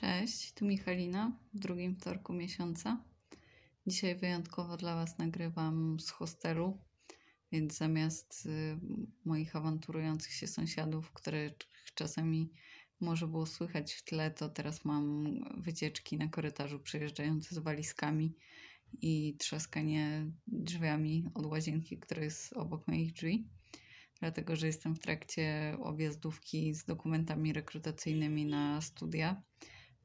Cześć, tu Michalina w drugim wtorku miesiąca. Dzisiaj wyjątkowo dla Was nagrywam z hostelu, więc zamiast y, moich awanturujących się sąsiadów, które czasami może było słychać w tle, to teraz mam wycieczki na korytarzu przejeżdżające z walizkami i trzaskanie drzwiami od łazienki, która jest obok moich drzwi. Dlatego, że jestem w trakcie objazdówki z dokumentami rekrutacyjnymi na studia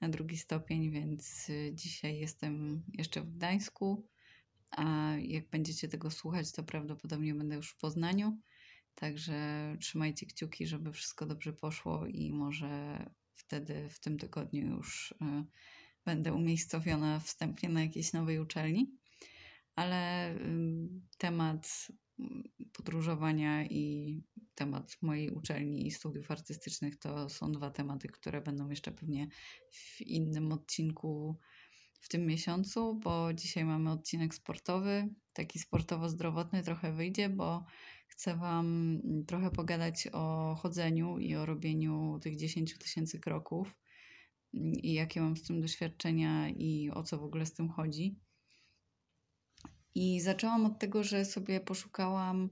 na drugi stopień, więc y, dzisiaj jestem jeszcze w Gdańsku, a jak będziecie tego słuchać, to prawdopodobnie będę już w Poznaniu. Także trzymajcie kciuki, żeby wszystko dobrze poszło i może wtedy w tym tygodniu już y, będę umiejscowiona wstępnie na jakiejś nowej uczelni. Ale temat podróżowania i temat mojej uczelni i studiów artystycznych to są dwa tematy, które będą jeszcze pewnie w innym odcinku w tym miesiącu, bo dzisiaj mamy odcinek sportowy, taki sportowo-zdrowotny trochę wyjdzie, bo chcę Wam trochę pogadać o chodzeniu i o robieniu tych 10 tysięcy kroków i jakie mam z tym doświadczenia i o co w ogóle z tym chodzi. I zaczęłam od tego, że sobie poszukałam,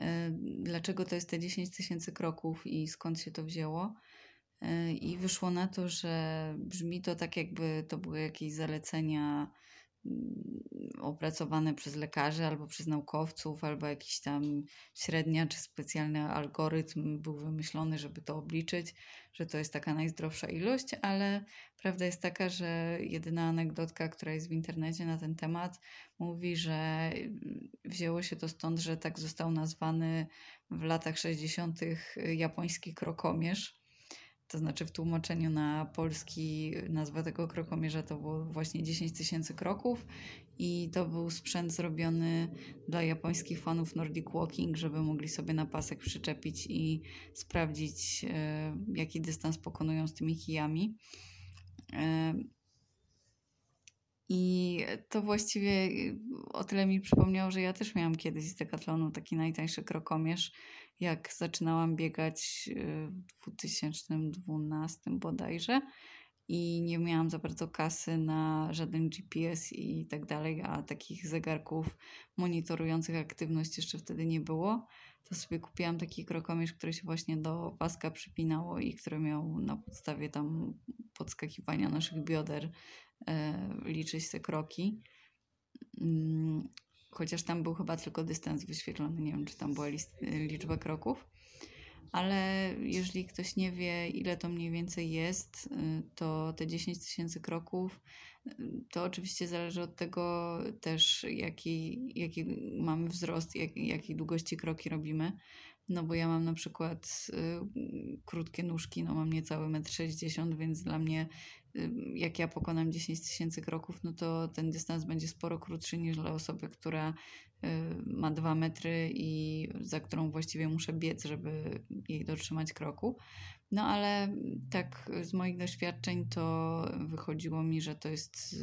e, dlaczego to jest te 10 tysięcy kroków i skąd się to wzięło. E, I wyszło na to, że brzmi to tak, jakby to były jakieś zalecenia opracowane przez lekarzy albo przez naukowców, albo jakiś tam średnia czy specjalny algorytm był wymyślony, żeby to obliczyć, że to jest taka najzdrowsza ilość, ale prawda jest taka, że jedyna anegdotka, która jest w internecie na ten temat, mówi, że mm, wzięło się to stąd, że tak został nazwany w latach 60. japoński krokomierz to znaczy w tłumaczeniu na polski nazwa tego krokomierza to było właśnie 10 tysięcy kroków i to był sprzęt zrobiony dla japońskich fanów Nordic Walking, żeby mogli sobie na pasek przyczepić i sprawdzić e, jaki dystans pokonują z tymi kijami. I to właściwie o tyle mi przypomniało, że ja też miałam kiedyś z Decathlonu taki najtańszy krokomierz jak zaczynałam biegać y, w 2012 bodajże i nie miałam za bardzo kasy na żaden GPS i tak dalej, a takich zegarków monitorujących aktywność jeszcze wtedy nie było, to sobie kupiłam taki krokomierz, który się właśnie do paska przypinało i który miał na podstawie tam podskakiwania naszych bioder e, liczyć te kroki. Mm, chociaż tam był chyba tylko dystans wyświetlony, nie wiem czy tam była list, liczba kroków. Ale jeżeli ktoś nie wie, ile to mniej więcej jest, y, to te 10 tysięcy kroków, y, to oczywiście zależy od tego też, jaki, jaki mamy wzrost, jak, jakiej długości kroki robimy. No bo ja mam na przykład y, krótkie nóżki, no mam niecałe 1,60 m, więc dla mnie y, jak ja pokonam 10 tysięcy kroków, no to ten dystans będzie sporo krótszy niż dla osoby, która ma 2 metry i za którą właściwie muszę biec, żeby jej dotrzymać kroku. No ale tak z moich doświadczeń to wychodziło mi, że to jest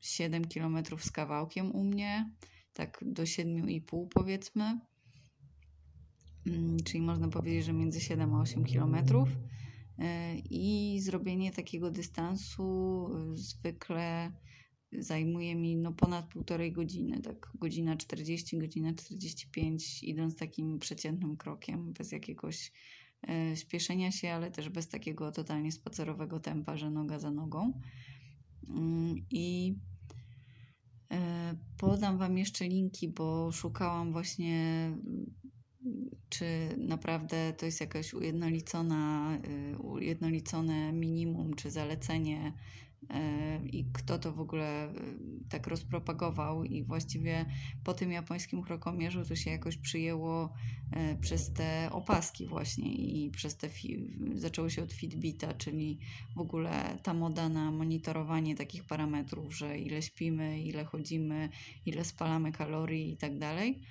7 km z kawałkiem u mnie, tak do 7,5 powiedzmy. Mm, czyli można powiedzieć, że między 7 a 8 kilometrów. E, I zrobienie takiego dystansu zwykle zajmuje mi no ponad półtorej godziny, tak godzina 40, godzina 45, idąc takim przeciętnym krokiem, bez jakiegoś e, spieszenia się, ale też bez takiego totalnie spacerowego tempa, że noga za nogą. Mm, I podam Wam jeszcze linki, bo szukałam właśnie czy naprawdę to jest jakaś ujednolicona, y, ujednolicone minimum czy zalecenie i kto to w ogóle y, tak rozpropagował i właściwie po tym japońskim krokomierzu to się jakoś przyjęło przez te opaski właśnie i przez te zaczęło się od Fitbita, czyli w ogóle ta moda na monitorowanie takich parametrów, że ile śpimy, ile chodzimy, ile spalamy kalorii i tak dalej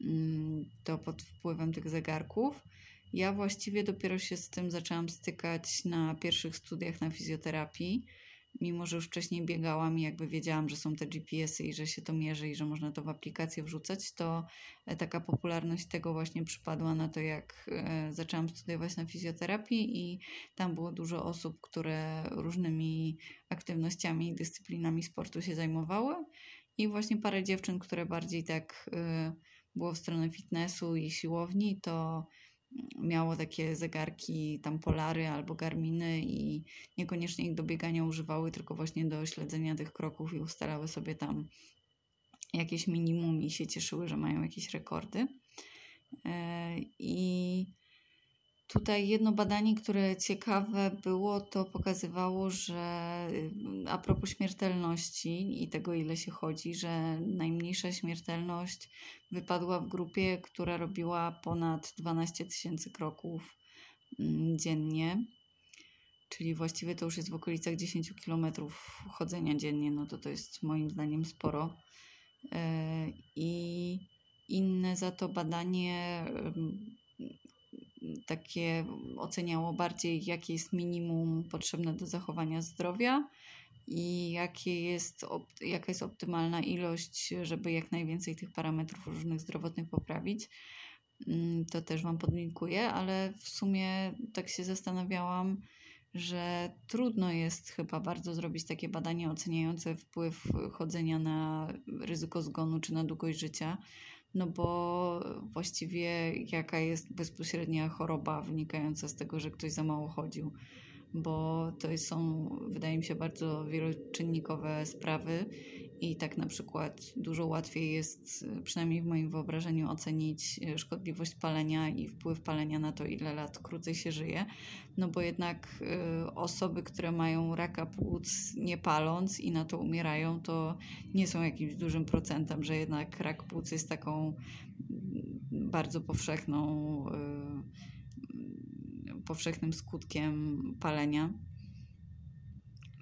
Mm, to pod wpływem tych zegarków. Ja właściwie dopiero się z tym zaczęłam stykać na pierwszych studiach na fizjoterapii, mimo że już wcześniej biegałam i jakby wiedziałam, że są te GPS-y i że się to mierzy i że można to w aplikację wrzucać, to e, taka popularność tego właśnie przypadła na to, jak e, zaczęłam studiować na fizjoterapii i tam było dużo osób, które różnymi aktywnościami i dyscyplinami sportu się zajmowały. I właśnie parę dziewczyn, które bardziej tak e, było w stronę fitnessu i siłowni, to miało takie zegarki, tam polary albo garminy i niekoniecznie ich do biegania używały, tylko właśnie do śledzenia tych kroków i ustalały sobie tam jakieś minimum i się cieszyły, że mają jakieś rekordy. E, I Tutaj jedno badanie, które ciekawe było, to pokazywało, że y, a propos śmiertelności i tego, ile się chodzi, że najmniejsza śmiertelność wypadła w grupie, która robiła ponad 12 tysięcy kroków mm, dziennie. Czyli właściwie to już jest w okolicach 10 kilometrów chodzenia dziennie, no to to jest moim zdaniem sporo. E, I inne za to badanie takie oceniało bardziej, jakie jest minimum potrzebne do zachowania zdrowia i jakie jest, jaka jest optymalna ilość, żeby jak najwięcej tych parametrów różnych zdrowotnych poprawić. Mm, to też Wam podlinkuję, ale w sumie tak się zastanawiałam, że trudno jest chyba bardzo zrobić takie badanie oceniające wpływ chodzenia na ryzyko zgonu czy na długość życia, no bo właściwie jaka jest bezpośrednia choroba wynikająca z tego, że ktoś za mało chodził bo to są, wydaje mi się, bardzo wieloczynnikowe sprawy i tak na przykład dużo łatwiej jest, przynajmniej w moim wyobrażeniu, ocenić szkodliwość palenia i wpływ palenia na to, ile lat krócej się żyje. No bo jednak y, osoby, które mają raka płuc nie paląc i na to umierają, to nie są jakimś dużym procentem, że jednak rak płuc jest taką bardzo powszechną. Powszechnym skutkiem palenia.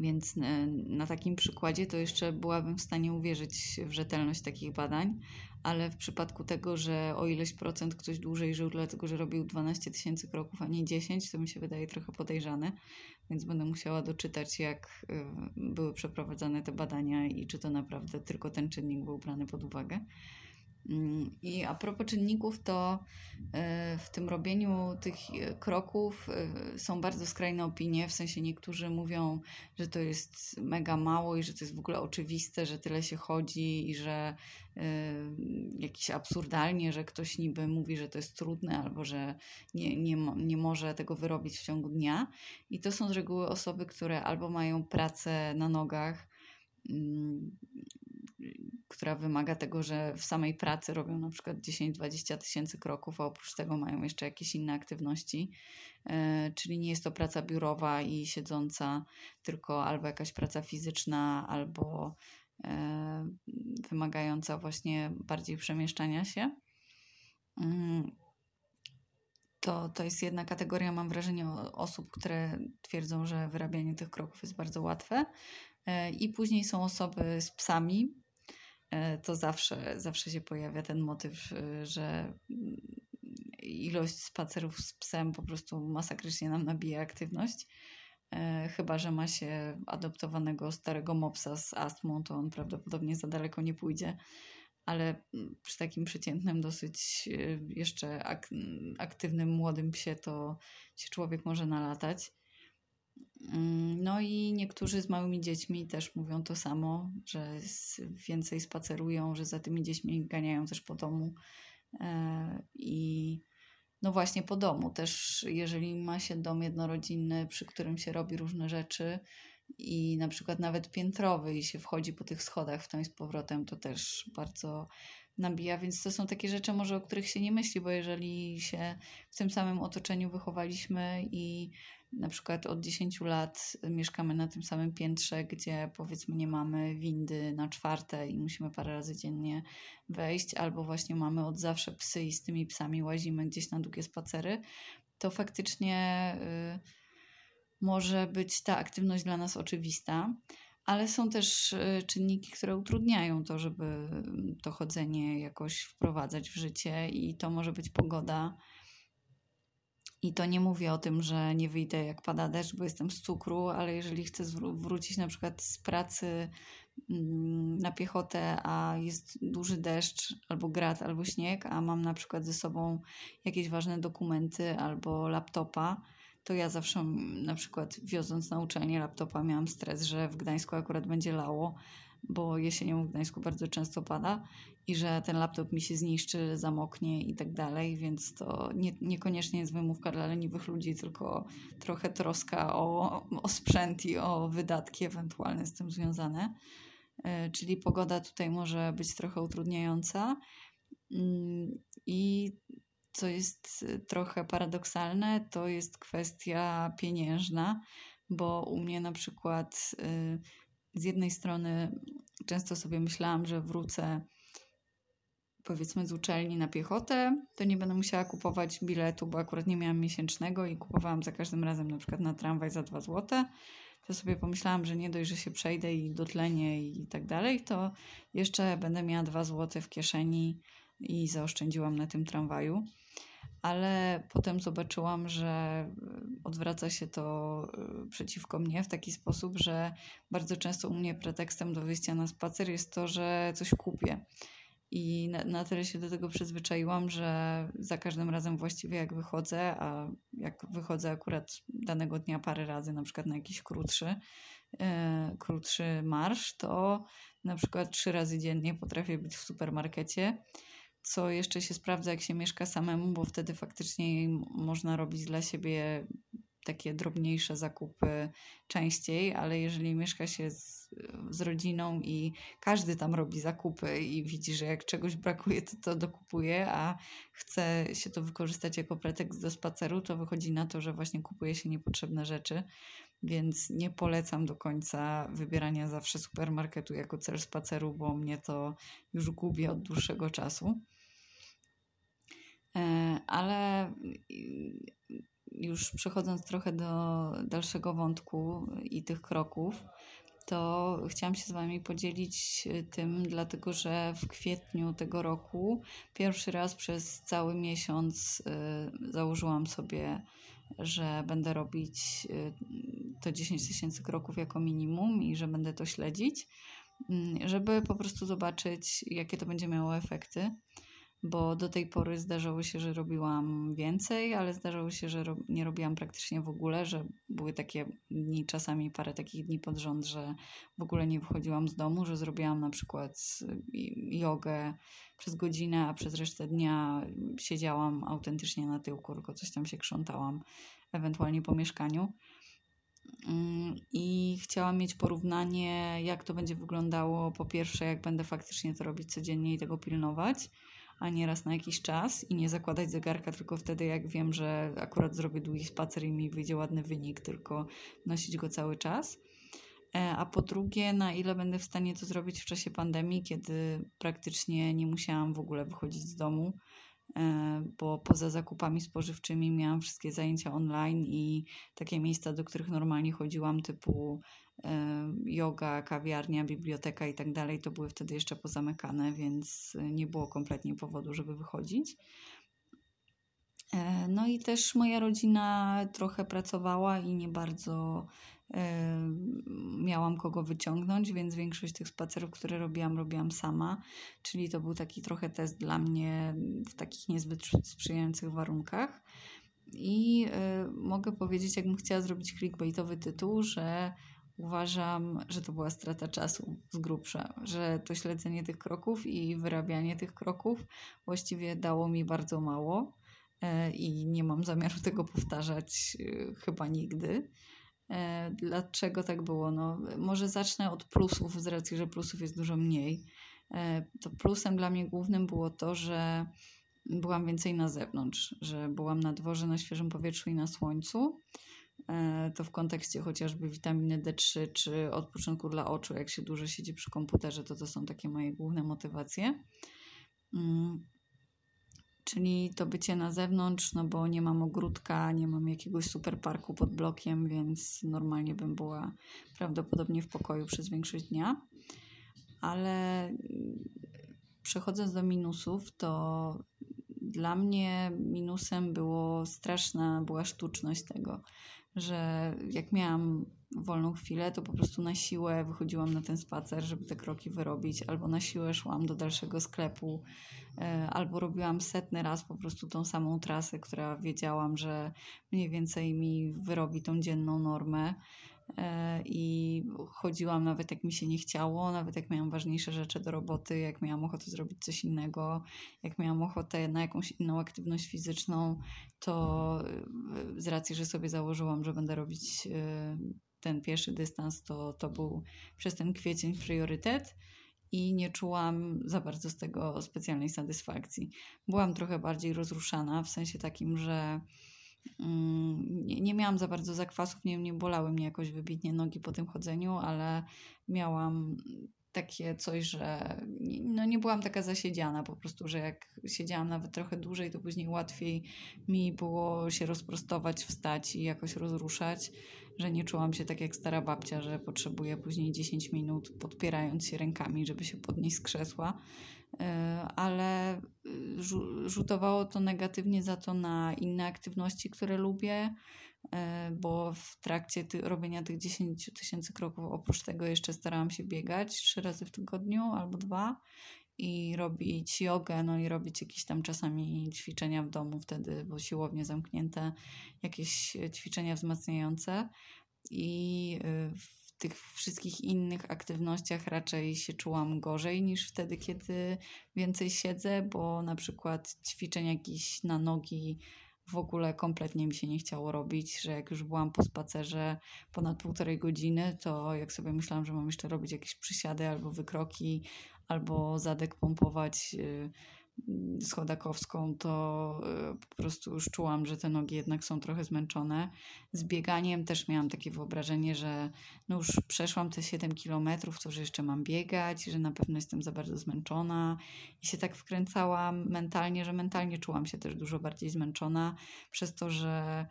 Więc e, na takim przykładzie to jeszcze byłabym w stanie uwierzyć w rzetelność takich badań, ale w przypadku tego, że o ileś procent ktoś dłużej żył, dlatego że robił 12 tysięcy kroków, a nie 10, to mi się wydaje trochę podejrzane, więc będę musiała doczytać, jak e, były przeprowadzane te badania i czy to naprawdę tylko ten czynnik był brany pod uwagę. I a propos czynników, to e, w tym robieniu tych e, kroków e, są bardzo skrajne opinie. W sensie niektórzy mówią, że to jest mega mało i że to jest w ogóle oczywiste, że tyle się chodzi i że jakiś absurdalnie, że ktoś niby mówi, że to jest trudne albo że nie, nie, nie może tego wyrobić w ciągu dnia. I to są z reguły osoby, które albo mają pracę na nogach, mm, która wymaga tego, że w samej pracy robią na przykład 10-20 tysięcy kroków, a oprócz tego mają jeszcze jakieś inne aktywności. E, czyli nie jest to praca biurowa i siedząca, tylko albo jakaś praca fizyczna, albo e, wymagająca właśnie bardziej przemieszczania się. Mm, to, to jest jedna kategoria, mam wrażenie, osób, które twierdzą, że wyrabianie tych kroków jest bardzo łatwe. E, I później są osoby z psami, to zawsze, zawsze się pojawia ten motyw, e, że ilość spacerów z psem po prostu masakrycznie nam nabija aktywność. E, chyba, że ma się adoptowanego starego mopsa z astmą, to on prawdopodobnie za daleko nie pójdzie, ale mm, przy takim przeciętnym, dosyć jeszcze ak aktywnym młodym psie to się człowiek może nalatać. Mm, no i niektórzy z małymi dziećmi też mówią to samo, że więcej spacerują, że za tymi dziećmi ganiają też po domu. E, I no właśnie po domu też, jeżeli ma się dom jednorodzinny, przy którym się robi różne rzeczy i na przykład nawet piętrowy i się wchodzi po tych schodach w i z powrotem, to też bardzo nabija, więc to są takie rzeczy może, o których się nie myśli, bo jeżeli się w tym samym otoczeniu wychowaliśmy i na przykład od 10 lat mieszkamy na tym samym piętrze, gdzie powiedzmy nie mamy windy na czwarte i musimy parę razy dziennie wejść, albo właśnie mamy od zawsze psy i z tymi psami łazimy gdzieś na długie spacery, to faktycznie y, może być ta aktywność dla nas oczywista. Ale są też y, czynniki, które utrudniają to, żeby to chodzenie jakoś wprowadzać w życie, i to może być pogoda, I to nie mówię o tym, że nie wyjdę jak pada deszcz, bo jestem z cukru, ale jeżeli chcę wrócić na przykład z pracy mm, na piechotę, a jest duży deszcz, albo grad, albo śnieg, a mam na przykład ze sobą jakieś ważne dokumenty albo laptopa, to ja zawsze na przykład wioząc na uczelnię laptopa miałam stres, że w Gdańsku akurat będzie lało, bo jesienią w Gdańsku bardzo często pada i że ten laptop mi się zniszczy, zamoknie i tak dalej, więc to nie, niekoniecznie jest wymówka dla leniwych ludzi, tylko trochę troska o, o sprzęt i o wydatki ewentualne z tym związane. E, czyli pogoda tutaj może być trochę utrudniająca. Mm, I co jest trochę paradoksalne, to jest kwestia pieniężna, bo u mnie na przykład y, z jednej strony często sobie myślałam, że wrócę powiedzmy z uczelni na piechotę, to nie będę musiała kupować biletu, bo akurat nie miałam miesięcznego i kupowałam za każdym razem na przykład na tramwaj za 2 zł. To sobie pomyślałam, że nie dość, że się przejdę i dotlenię i tak dalej, to jeszcze będę miała 2 zł w kieszeni i zaoszczędziłam na tym tramwaju ale potem zobaczyłam, że e, odwraca się to e, przeciwko mnie w taki sposób, że bardzo często u mnie pretekstem do wyjścia na spacer jest to, że coś kupię. I na, na tyle się do tego przyzwyczaiłam, że za każdym razem właściwie jak wychodzę, a jak wychodzę akurat danego dnia parę razy, na przykład na jakiś krótszy, yy, krótszy marsz, to na przykład trzy razy dziennie potrafię być w supermarkecie co jeszcze się sprawdza, jak się mieszka samemu, bo wtedy faktycznie można robić dla siebie takie drobniejsze zakupy częściej, ale jeżeli mieszka się z, z rodziną i każdy tam robi zakupy i widzi, że jak czegoś brakuje, to to dokupuje, a chce się to wykorzystać jako pretekst do spaceru, to wychodzi na to, że właśnie kupuje się niepotrzebne rzeczy, więc nie polecam do końca wybierania zawsze supermarketu jako cel spaceru, bo mnie to już gubi od dłuższego czasu. E, ale już przechodząc trochę do dalszego wątku i tych kroków, to chciałam się z Wami podzielić tym, dlatego że w kwietniu tego roku pierwszy raz przez cały miesiąc e, założyłam sobie, że będę robić to 10 tysięcy kroków jako minimum i że będę to śledzić, mm, żeby po prostu zobaczyć, jakie to będzie miało efekty bo do tej pory zdarzało się, że robiłam więcej, ale zdarzało się, że ro nie robiłam praktycznie w ogóle, że były takie dni, czasami parę takich dni pod rząd, że w ogóle nie wychodziłam z domu, że zrobiłam na przykład jogę przez godzinę, a przez resztę dnia siedziałam autentycznie na tyłku, tylko coś tam się krzątałam, ewentualnie po mieszkaniu. Mm, I chciałam mieć porównanie, jak to będzie wyglądało. Po pierwsze, jak będę faktycznie to robić codziennie i tego pilnować a nie raz na jakiś czas i nie zakładać zegarka tylko wtedy, jak wiem, że akurat zrobię długi spacer i mi wyjdzie ładny wynik, tylko nosić go cały czas. E, a po drugie, na ile będę w stanie to zrobić w czasie pandemii, kiedy praktycznie nie musiałam w ogóle wychodzić z domu, bo poza zakupami spożywczymi miałam wszystkie zajęcia online i takie miejsca, do których normalnie chodziłam, typu yoga, kawiarnia, biblioteka i tak dalej, to były wtedy jeszcze pozamykane, więc nie było kompletnie powodu, żeby wychodzić. E, no i też moja rodzina trochę pracowała i nie bardzo miałam kogo wyciągnąć, więc większość tych spacerów, które robiłam, robiłam sama, czyli to był taki trochę test dla mnie w takich niezbyt sprzyjających warunkach. I y, mogę powiedzieć, jakbym chciała zrobić clickbaitowy tytuł, że uważam, że to była strata czasu z grubsza, że to śledzenie tych kroków i wyrabianie tych kroków właściwie dało mi bardzo mało e, i nie mam zamiaru tego powtarzać e, chyba nigdy. E, dlaczego tak było? No, może zacznę od plusów, z racji, że plusów jest dużo mniej. To plusem dla mnie głównym było to, że byłam więcej na zewnątrz, że byłam na dworze, na świeżym powietrzu i na słońcu. E, to w kontekście chociażby witaminy D3 czy odpoczynku dla oczu, jak się dużo siedzi przy komputerze, to to są takie moje główne motywacje. Mm, czyli to bycie na zewnątrz, no bo nie mam ogródka, nie mam jakiegoś super parku pod blokiem, więc normalnie bym była prawdopodobnie w pokoju przez większość dnia. Ale przechodząc do minusów, to dla mnie minusem było straszna była sztuczność tego, że jak miałam wolną chwilę, to po prostu na siłę wychodziłam na ten spacer, żeby te kroki wyrobić, albo na siłę szłam do dalszego sklepu, e, albo robiłam setny raz po prostu tą samą trasę, która wiedziałam, że mniej więcej mi wyrobi tą dzienną normę. E, i chodziłam nawet jak mi się nie chciało, nawet jak miałam ważniejsze rzeczy do roboty, jak miałam ochotę zrobić coś innego, jak miałam ochotę na jakąś inną aktywność fizyczną, to e, z racji, że sobie założyłam, że będę robić ten pierwszy dystans, to, to był przez ten kwiecień priorytet i nie czułam za bardzo z tego specjalnej satysfakcji. Byłam trochę bardziej rozruszana, w sensie takim, że Mm, nie, nie miałam za bardzo zakwasów, nie, nie bolały mnie jakoś wybitnie nogi po tym chodzeniu, ale miałam takie coś, że no nie byłam taka zasiedziana po prostu, że jak siedziałam nawet trochę dłużej, to później łatwiej mi było się rozprostować, wstać i jakoś rozruszać, że nie czułam się tak jak stara babcia, że potrzebuję później 10 minut podpierając się rękami, żeby się podnieść z krzesła. E, ale y, rzutowało to negatywnie za to na inne aktywności, które lubię, e, bo w trakcie ty robienia tych 10 tysięcy kroków, oprócz tego jeszcze starałam się biegać trzy razy w tygodniu albo dwa i robić jogę, no i robić jakieś tam czasami ćwiczenia w domu wtedy, bo siłownie zamknięte, jakieś ćwiczenia wzmacniające. I y, tych wszystkich innych aktywnościach raczej się czułam gorzej niż wtedy, kiedy więcej siedzę, bo na przykład ćwiczeń jakichś na nogi w ogóle kompletnie mi się nie chciało robić, że jak już byłam po spacerze ponad półtorej godziny, to jak sobie myślałam, że mam jeszcze robić jakieś przysiady albo wykroki, albo zadek pompować, y, schodakowską, to y, po prostu już czułam, że te nogi jednak są trochę zmęczone. Z bieganiem też miałam takie wyobrażenie, że no już przeszłam te 7 kilometrów, to że jeszcze mam biegać, że na pewno jestem za bardzo zmęczona i się tak wkręcałam mentalnie, że mentalnie czułam się też dużo bardziej zmęczona przez to, że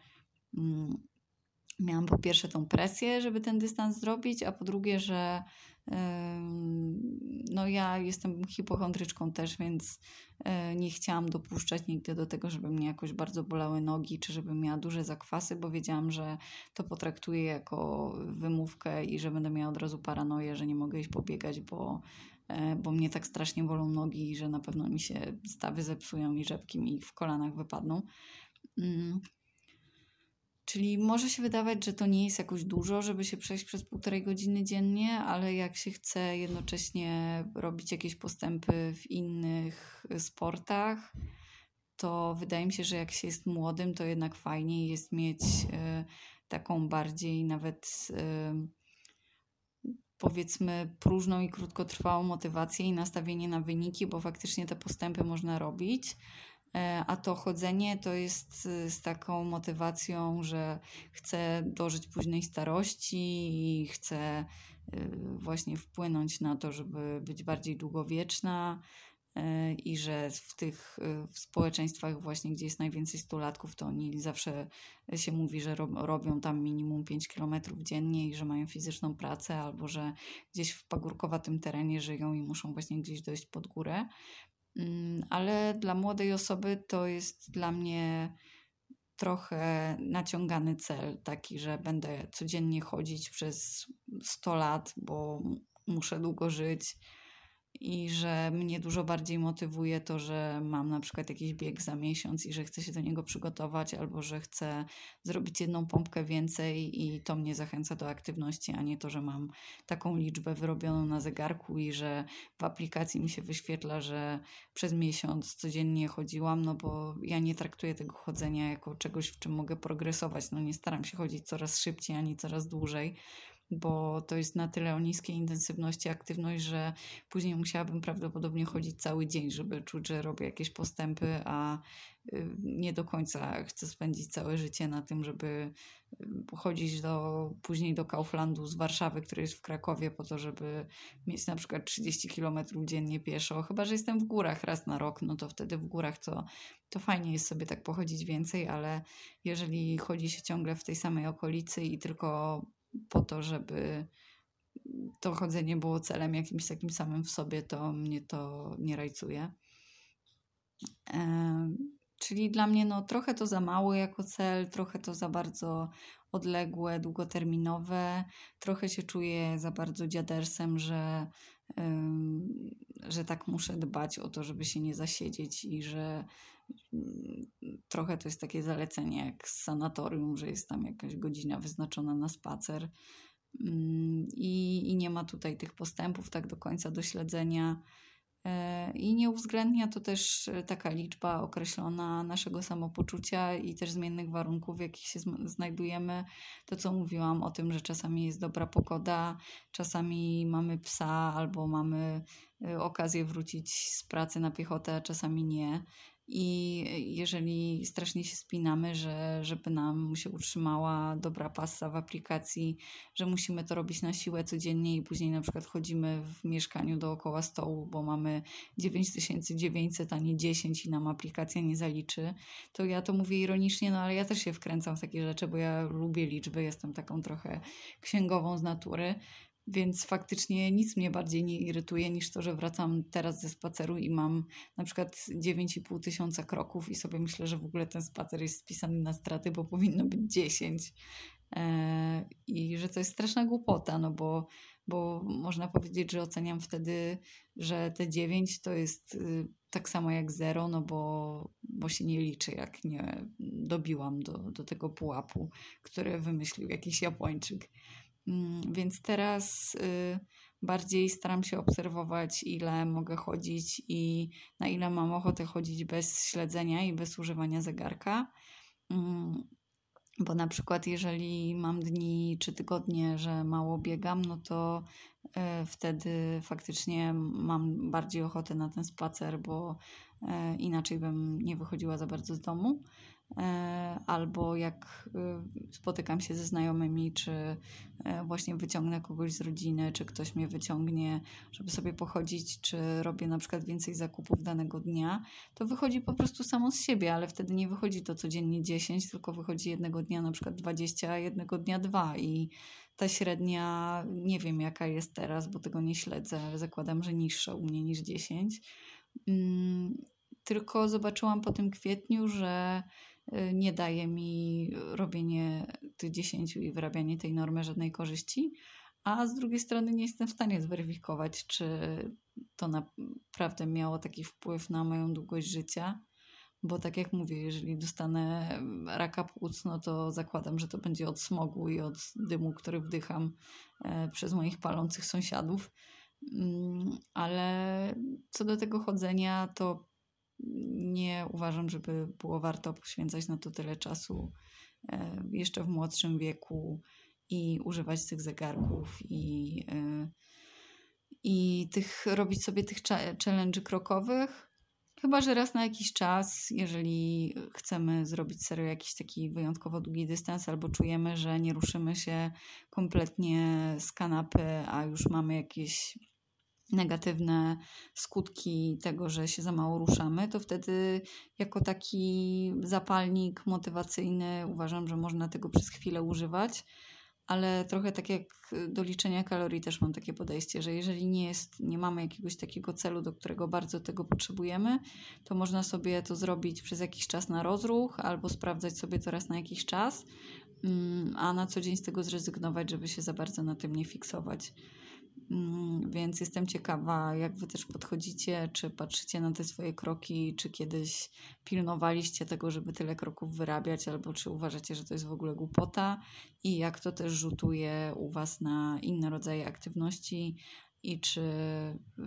mm, miałam po pierwsze tą presję, żeby ten dystans zrobić, a po drugie, że no ja jestem hipochondryczką też, więc e, nie chciałam dopuszczać nigdy do tego, żeby mnie jakoś bardzo bolały nogi, czy żebym miała duże zakwasy, bo wiedziałam, że to potraktuję jako wymówkę i że będę miała od razu paranoję, że nie mogę iść pobiegać, bo, e, bo mnie tak strasznie bolą nogi że na pewno mi się stawy zepsują i rzepki mi w kolanach wypadną. Czyli może się wydawać, że to nie jest jakoś dużo, żeby się przejść przez półtorej godziny dziennie, ale jak się chce jednocześnie robić jakieś postępy w innych sportach, to wydaje mi się, że jak się jest młodym, to jednak fajniej jest mieć y, taką bardziej nawet y, powiedzmy próżną i krótkotrwałą motywację i nastawienie na wyniki, bo faktycznie te postępy można robić a to chodzenie to jest y, z taką motywacją, że chcę dożyć późnej starości i chcę y, właśnie wpłynąć na to, żeby być bardziej długowieczna e, i że w tych y, w społeczeństwach właśnie, gdzie jest najwięcej stulatków, to oni zawsze się mówi, że robią tam minimum 5 km dziennie i że mają fizyczną pracę albo że gdzieś w pagórkowatym terenie żyją i muszą właśnie gdzieś dojść pod górę. Mm, ale dla młodej osoby to jest dla mnie trochę naciągany cel, taki, że będę codziennie chodzić przez 100 lat, bo muszę długo żyć i że mnie dużo bardziej motywuje to, że mam na przykład jakiś bieg za miesiąc i że chcę się do niego przygotować, albo że chcę zrobić jedną pompkę więcej i to mnie zachęca do aktywności, a nie to, że mam taką liczbę wyrobioną na zegarku i że w aplikacji mi się wyświetla, że przez miesiąc codziennie chodziłam, no bo ja nie traktuję tego chodzenia jako czegoś, w czym mogę progresować. No nie staram się chodzić coraz szybciej ani coraz dłużej bo to jest na tyle o niskiej intensywności aktywność, że później musiałabym prawdopodobnie chodzić cały dzień, żeby czuć, że robię jakieś postępy, a y, nie do końca chcę spędzić całe życie na tym, żeby y, chodzić do, później do Kauflandu z Warszawy, który jest w Krakowie, po to, żeby mieć na przykład 30 km dziennie pieszo. Chyba, że jestem w górach raz na rok, no to wtedy w górach to, to fajnie jest sobie tak pochodzić więcej, ale jeżeli chodzi się ciągle w tej samej okolicy i tylko po to, żeby to chodzenie było celem jakimś takim samym w sobie, to mnie to nie rajcuje. Czyli dla mnie no, trochę to za mało jako cel, trochę to za bardzo odległe, długoterminowe. Trochę się czuję za bardzo dziadersem, że, że tak muszę dbać o to, żeby się nie zasiedzieć i że trochę to jest takie zalecenie jak z sanatorium, że jest tam jakaś godzina wyznaczona na spacer. Mm, I, I nie ma tutaj tych postępów tak do końca do śledzenia. E, I nie uwzględnia to też e, taka liczba określona naszego samopoczucia i też zmiennych warunków, w jakich się znajdujemy. To, co mówiłam o tym, że czasami jest dobra pogoda, czasami mamy psa albo mamy e, okazję wrócić z pracy na piechotę, a czasami nie. I jeżeli strasznie się spinamy, że żeby nam się utrzymała dobra pasa w aplikacji, że musimy to robić na siłę codziennie i później na przykład chodzimy w mieszkaniu dookoła stołu, bo mamy 9900, a nie 10 i nam aplikacja nie zaliczy, to ja to mówię ironicznie, no ale ja też się wkręcam w takie rzeczy, bo ja lubię liczby, jestem taką trochę księgową z natury. Więc faktycznie nic mnie bardziej nie irytuje niż to, że wracam teraz ze spaceru i mam na przykład 9,5 tysiąca kroków i sobie myślę, że w ogóle ten spacer jest spisany na straty, bo powinno być 10. E, I że to jest straszna głupota, no bo, bo można powiedzieć, że oceniam wtedy, że te 9 to jest y, tak samo jak 0, no bo, bo się nie liczy, jak nie dobiłam do, do tego pułapu, który wymyślił jakiś Japończyk. Mm, więc teraz y, bardziej staram się obserwować, ile mogę chodzić i na ile mam ochotę chodzić bez śledzenia i bez używania zegarka. Mm, bo na przykład, jeżeli mam dni czy tygodnie, że mało biegam, no to y, wtedy faktycznie mam bardziej ochotę na ten spacer, bo y, inaczej bym nie wychodziła za bardzo z domu. E, albo jak y, spotykam się ze znajomymi, czy e, właśnie wyciągnę kogoś z rodziny, czy ktoś mnie wyciągnie, żeby sobie pochodzić, czy robię na przykład więcej zakupów danego dnia, to wychodzi po prostu samo z siebie, ale wtedy nie wychodzi to codziennie 10, tylko wychodzi jednego dnia na przykład 20, a jednego dnia 2 i ta średnia nie wiem jaka jest teraz, bo tego nie śledzę, ale zakładam, że niższa u mnie niż 10. Mm, tylko zobaczyłam po tym kwietniu, że nie daje mi robienie tych 10 i wyrabianie tej normy żadnej korzyści, a z drugiej strony nie jestem w stanie zweryfikować, czy to naprawdę miało taki wpływ na moją długość życia. Bo tak jak mówię, jeżeli dostanę raka płuc, no to zakładam, że to będzie od smogu i od dymu, który wdycham e, przez moich palących sąsiadów. Mm, ale co do tego chodzenia, to nie uważam, żeby było warto poświęcać na to tyle czasu e, jeszcze w młodszym wieku i używać tych zegarków i, e, i tych, robić sobie tych challenge krokowych. Chyba, że raz na jakiś czas, jeżeli chcemy zrobić serio jakiś taki wyjątkowo długi dystans, albo czujemy, że nie ruszymy się kompletnie z kanapy, a już mamy jakieś negatywne skutki tego, że się za mało ruszamy, to wtedy jako taki zapalnik motywacyjny uważam, że można tego przez chwilę używać. Ale trochę tak jak do liczenia kalorii też mam takie podejście, że jeżeli nie jest, nie mamy jakiegoś takiego celu, do którego bardzo tego potrzebujemy, to można sobie to zrobić przez jakiś czas na rozruch albo sprawdzać sobie to raz na jakiś czas, mm, a na co dzień z tego zrezygnować, żeby się za bardzo na tym nie fiksować. Mm, więc jestem ciekawa, jak Wy też podchodzicie, czy patrzycie na te swoje kroki, czy kiedyś pilnowaliście tego, żeby tyle kroków wyrabiać, albo czy uważacie, że to jest w ogóle głupota? I jak to też rzutuje u Was na inne rodzaje aktywności, i czy y,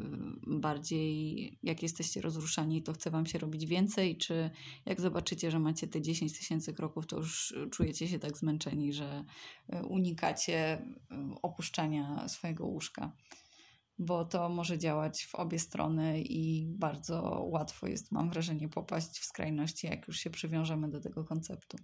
bardziej jak jesteście rozruszani, to chce Wam się robić więcej, czy jak zobaczycie, że macie te 10 tysięcy kroków, to już czujecie się tak zmęczeni, że y, unikacie y, opuszczania swojego łóżka. Bo to może działać w obie strony i bardzo łatwo jest, mam wrażenie, popaść w skrajności, jak już się przywiążemy do tego konceptu.